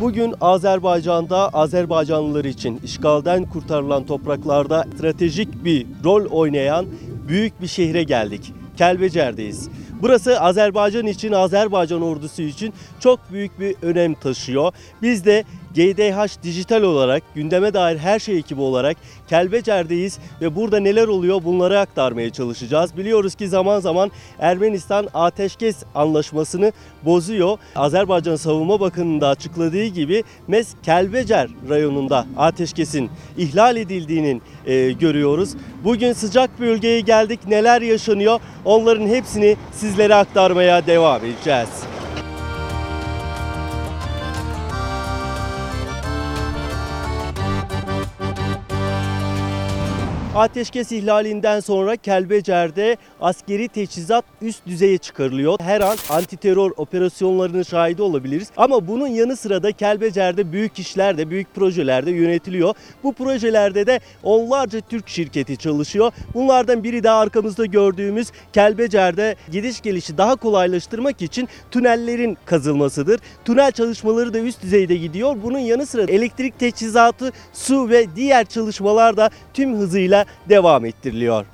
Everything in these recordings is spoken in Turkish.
Bugün Azerbaycan'da Azerbaycanlılar için işgalden kurtarılan topraklarda stratejik bir rol oynayan büyük bir şehre geldik. Kelbecer'deyiz. Burası Azerbaycan için, Azerbaycan ordusu için çok büyük bir önem taşıyor. Biz de GDH Dijital olarak, gündeme dair her şey ekibi olarak Kelbecer'deyiz ve burada neler oluyor bunları aktarmaya çalışacağız. Biliyoruz ki zaman zaman Ermenistan ateşkes anlaşmasını bozuyor. Azerbaycan Savunma Bakanı'nın da açıkladığı gibi Mes Kelbecer rayonunda ateşkesin ihlal edildiğinin e, görüyoruz. Bugün sıcak bölgeye geldik. Neler yaşanıyor? Onların hepsini sizlere aktarmaya devam edeceğiz. Ateşkes ihlalinden sonra Kelbecer'de askeri teçhizat üst düzeye çıkarılıyor. Her an antiterör operasyonlarının şahidi olabiliriz. Ama bunun yanı sıra da Kelbecer'de büyük işler de büyük projeler de yönetiliyor. Bu projelerde de onlarca Türk şirketi çalışıyor. Bunlardan biri de arkamızda gördüğümüz Kelbecer'de gidiş gelişi daha kolaylaştırmak için tünellerin kazılmasıdır. Tünel çalışmaları da üst düzeyde gidiyor. Bunun yanı sıra elektrik teçhizatı, su ve diğer çalışmalar da tüm hızıyla devam ettiriliyor.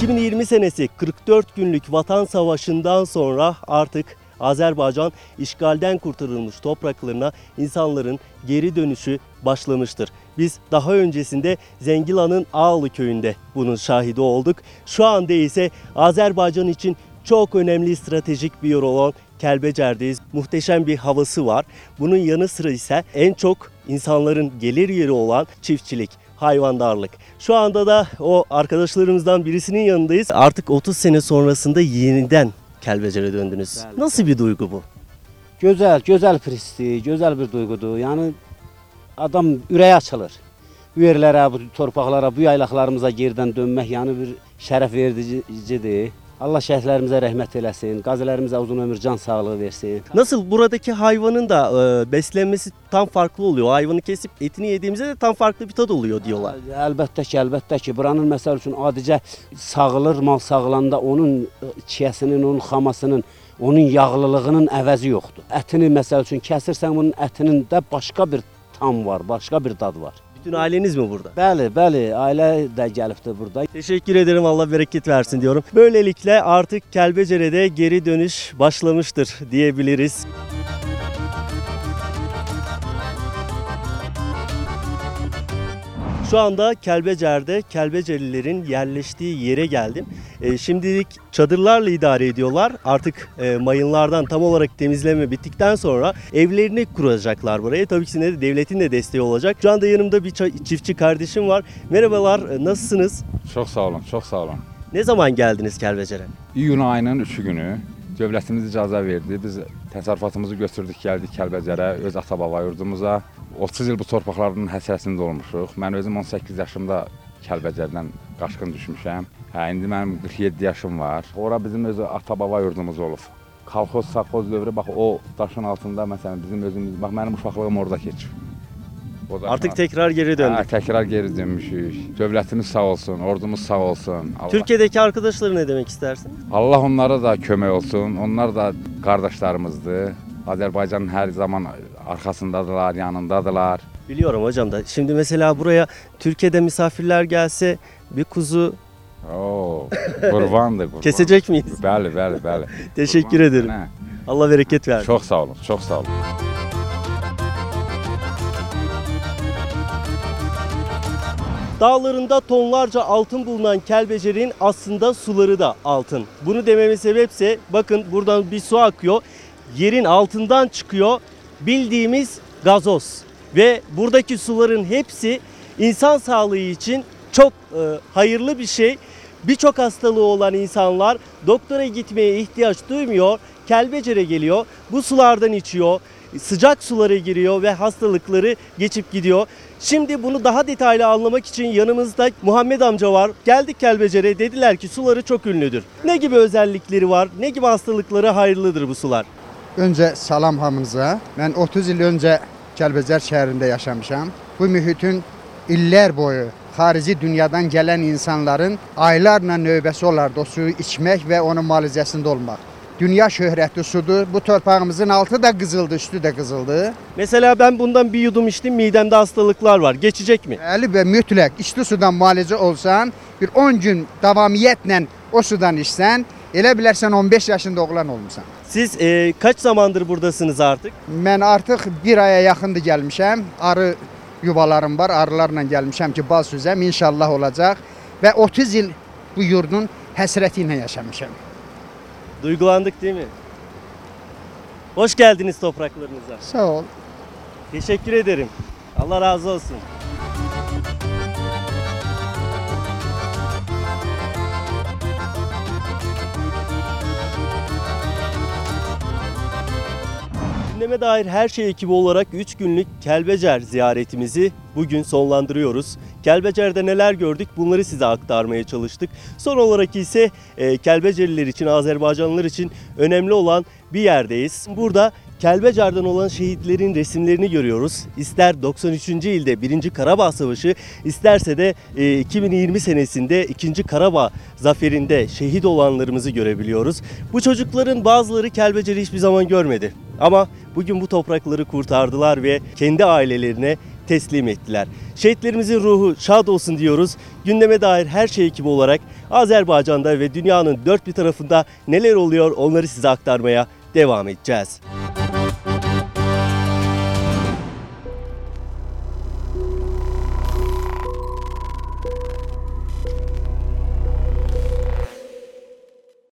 ...2020 senesi 44 günlük vatan savaşından sonra artık Azerbaycan işgalden kurtarılmış topraklarına insanların geri dönüşü başlamıştır. Biz daha öncesinde Zengila'nın Ağlı köyünde bunun şahidi olduk. Şu anda ise Azerbaycan için çok önemli stratejik bir yer olan Kelbecer'deyiz. Muhteşem bir havası var. Bunun yanı sıra ise en çok insanların gelir yeri olan çiftçilik hayvandarlık. Şu anda da o arkadaşlarımızdan birisinin yanındayız. Artık 30 sene sonrasında yeniden Kelbecer'e döndünüz. Nasıl bir duygu bu? Gözəl, gözəl prisdir, gözəl bir duyğudur. Yəni adam ürəyi açılır. Bu yerlərə, bu torpaqlara, bu yaylaqlarımıza geridən dönmək yəni bir şərəf vericidir. Allah şəhidlərimizə rəhmət eləsin, qazilərimizə uzun ömür, can sağlığı versin. Nasıl buradaki hayvanın da e, beslenmesi tam farklı oluyor. Hayvanı kesip etini yediğimizde de tam farklı bir tad oluyor diyorlar. Əlbəttə ki, əlbəttə ki, buranın məsəl üçün adicə sağılır, mal sağılanda onun çiyəsinin, onun xamasının, onun yağlılığının əvəzi yoxdur. Ətini məsəl üçün kəsirsən bunun ətinin də başqa bir tam var, başqa bir dad var. Bütün aileniz mi burada? Bəli, bəli, ailə də gəlibdi burada. Teşekkür ederim. Allah bereket versin diyorum. Böylelikle artık Kelbecere'de geri dönüş başlamıştır diyebiliriz. Şu anda Kelbecer'de Kelbecelilerin yerleştiği yere geldim. E, şimdilik çadırlarla idare ediyorlar. Artık e, mayınlardan tam olarak temizleme bittikten sonra evlerini kuracaklar buraya. Tabii ki de devletin de desteği olacak. Şu anda yanımda bir çiftçi kardeşim var. Merhabalar, e, nasılsınız? Çox sağ olun, çox sağ olun. Ne zaman geldiniz Kelbecer'e? İyun ayının 3 günü dövlətimiz icazə verdi. Biz təsərrüfatımızı götürdük, gəldik Kəlbəcərə, öz ata-baba yurdumuza. 30 il bu torpaqların həsrətində olmuşuq. Mən özüm 18 yaşımda Kəlbəcərdən qaçqın düşmüşəm. Hə, indi mənim 47 yaşım var. Ora bizim öz ata-baba yurdumuz olub. Kolxoz, savxoz dövrü bax o daşın altında məsələn bizim özümüz bax mənim uşaqlığım orada keçib. Altında. tekrar geri Hə, döndük. təkrar geri dönmüşük. Dövlətimiz sağ olsun, ordumuz sağ olsun. Allah- Türkiye'deki arkadaşlara ne demek istersin? Allah onlara da kömək olsun. Onlar da qardaşlarımızdır. Azərbaycanın hər zaman arxasındadılar, yanındadılar. Biliyorum hocam da. Şimdi mesela buraya Türkiye'de misafirler gelse bir kuzu Oo, qurbandır, qurban. kesecek miyiz? Bəli, bəli, bəli. Teşekkür Qurban. ederim. Nə? Allah bereket versin. Çox sağ olun, çox sağ olun. Dağlarında tonlarca altın bulunan Kelbecer'in aslında suları da altın. Bunu dememin sebepse bakın buradan bir su akıyor. Yerin altından çıkıyor. Bildiğimiz gazoz. Ve buradaki suların hepsi insan sağlığı için çok e, hayırlı bir şey. Birçok hastalığı olan insanlar doktora gitmeye ihtiyaç duymuyor. Kelbecer'e geliyor. Bu sulardan içiyor. Sıcak sulara giriyor ve hastalıkları geçip gidiyor. Şimdi bunu daha detaylı anlamak için yanımızda Muhammed amca var. Geldik Kelbecer'e dediler ki suları çok ünlüdür. Ne gibi özellikleri var? Ne gibi hastalıkları hayırlıdır bu sular? Öncə salam hamınıza. Mən 30 il öncə Kəlbəcər şəhərində yaşamışam. Bu mühitin illər boyu harici dünyadan gelen insanların aylarla növbəsi olardı o suyu içmek ve onun müalicəsində olmak. Dünya şöhrətli sudur. Bu torpağımızın altı da qızıldı, üstü de qızıldı. Mesela ben bundan bir yudum içtim midemde hastalıklar var. Geçecek mi? Bəli və mütləq içli sudan müalicə olsan, bir 10 gün davamiyyətlə o sudan içsən, elə bilərsən 15 yaşında oğlan olmusan. Siz e, kaç zamandır buradasınız artık? Mən artıq bir aya yaxındır gəlmişəm. Arı yuvalarım var, arılarla gəlmişəm ki, bal süzəm, inşallah olacaq və 30 il bu yurdun həsrəti ilə yaşamışam. Duygulandık değil mi? Hoş geldiniz topraklarınıza. Sağ ol. Teşekkür ederim. Allah razı olsun. Gündeme dair her şey ekibi olarak 3 günlük Kelbecer ziyaretimizi bugün sonlandırıyoruz. Kelbecer'de neler gördük bunları size aktarmaya çalıştık. Son olarak ise e, Kelbecerliler için, Azerbaycanlılar için önemli olan bir yerdeyiz. Burada Kelbecer'den olan şehitlerin resimlerini görüyoruz. İster 93. ilde 1. Karabağ Savaşı, isterse de e, 2020 senesinde 2. Karabağ zaferinde şehit olanlarımızı görebiliyoruz. Bu çocukların bazıları Kelbecer'i hiçbir zaman görmedi. Ama bugün bu toprakları kurtardılar ve kendi ailelerine teslim ettiler. Şehitlerimizin ruhu şad olsun diyoruz. Gündeme dair her şey ekibi olarak Azerbaycan'da ve dünyanın dört bir tarafında neler oluyor onları size aktarmaya devam edeceğiz.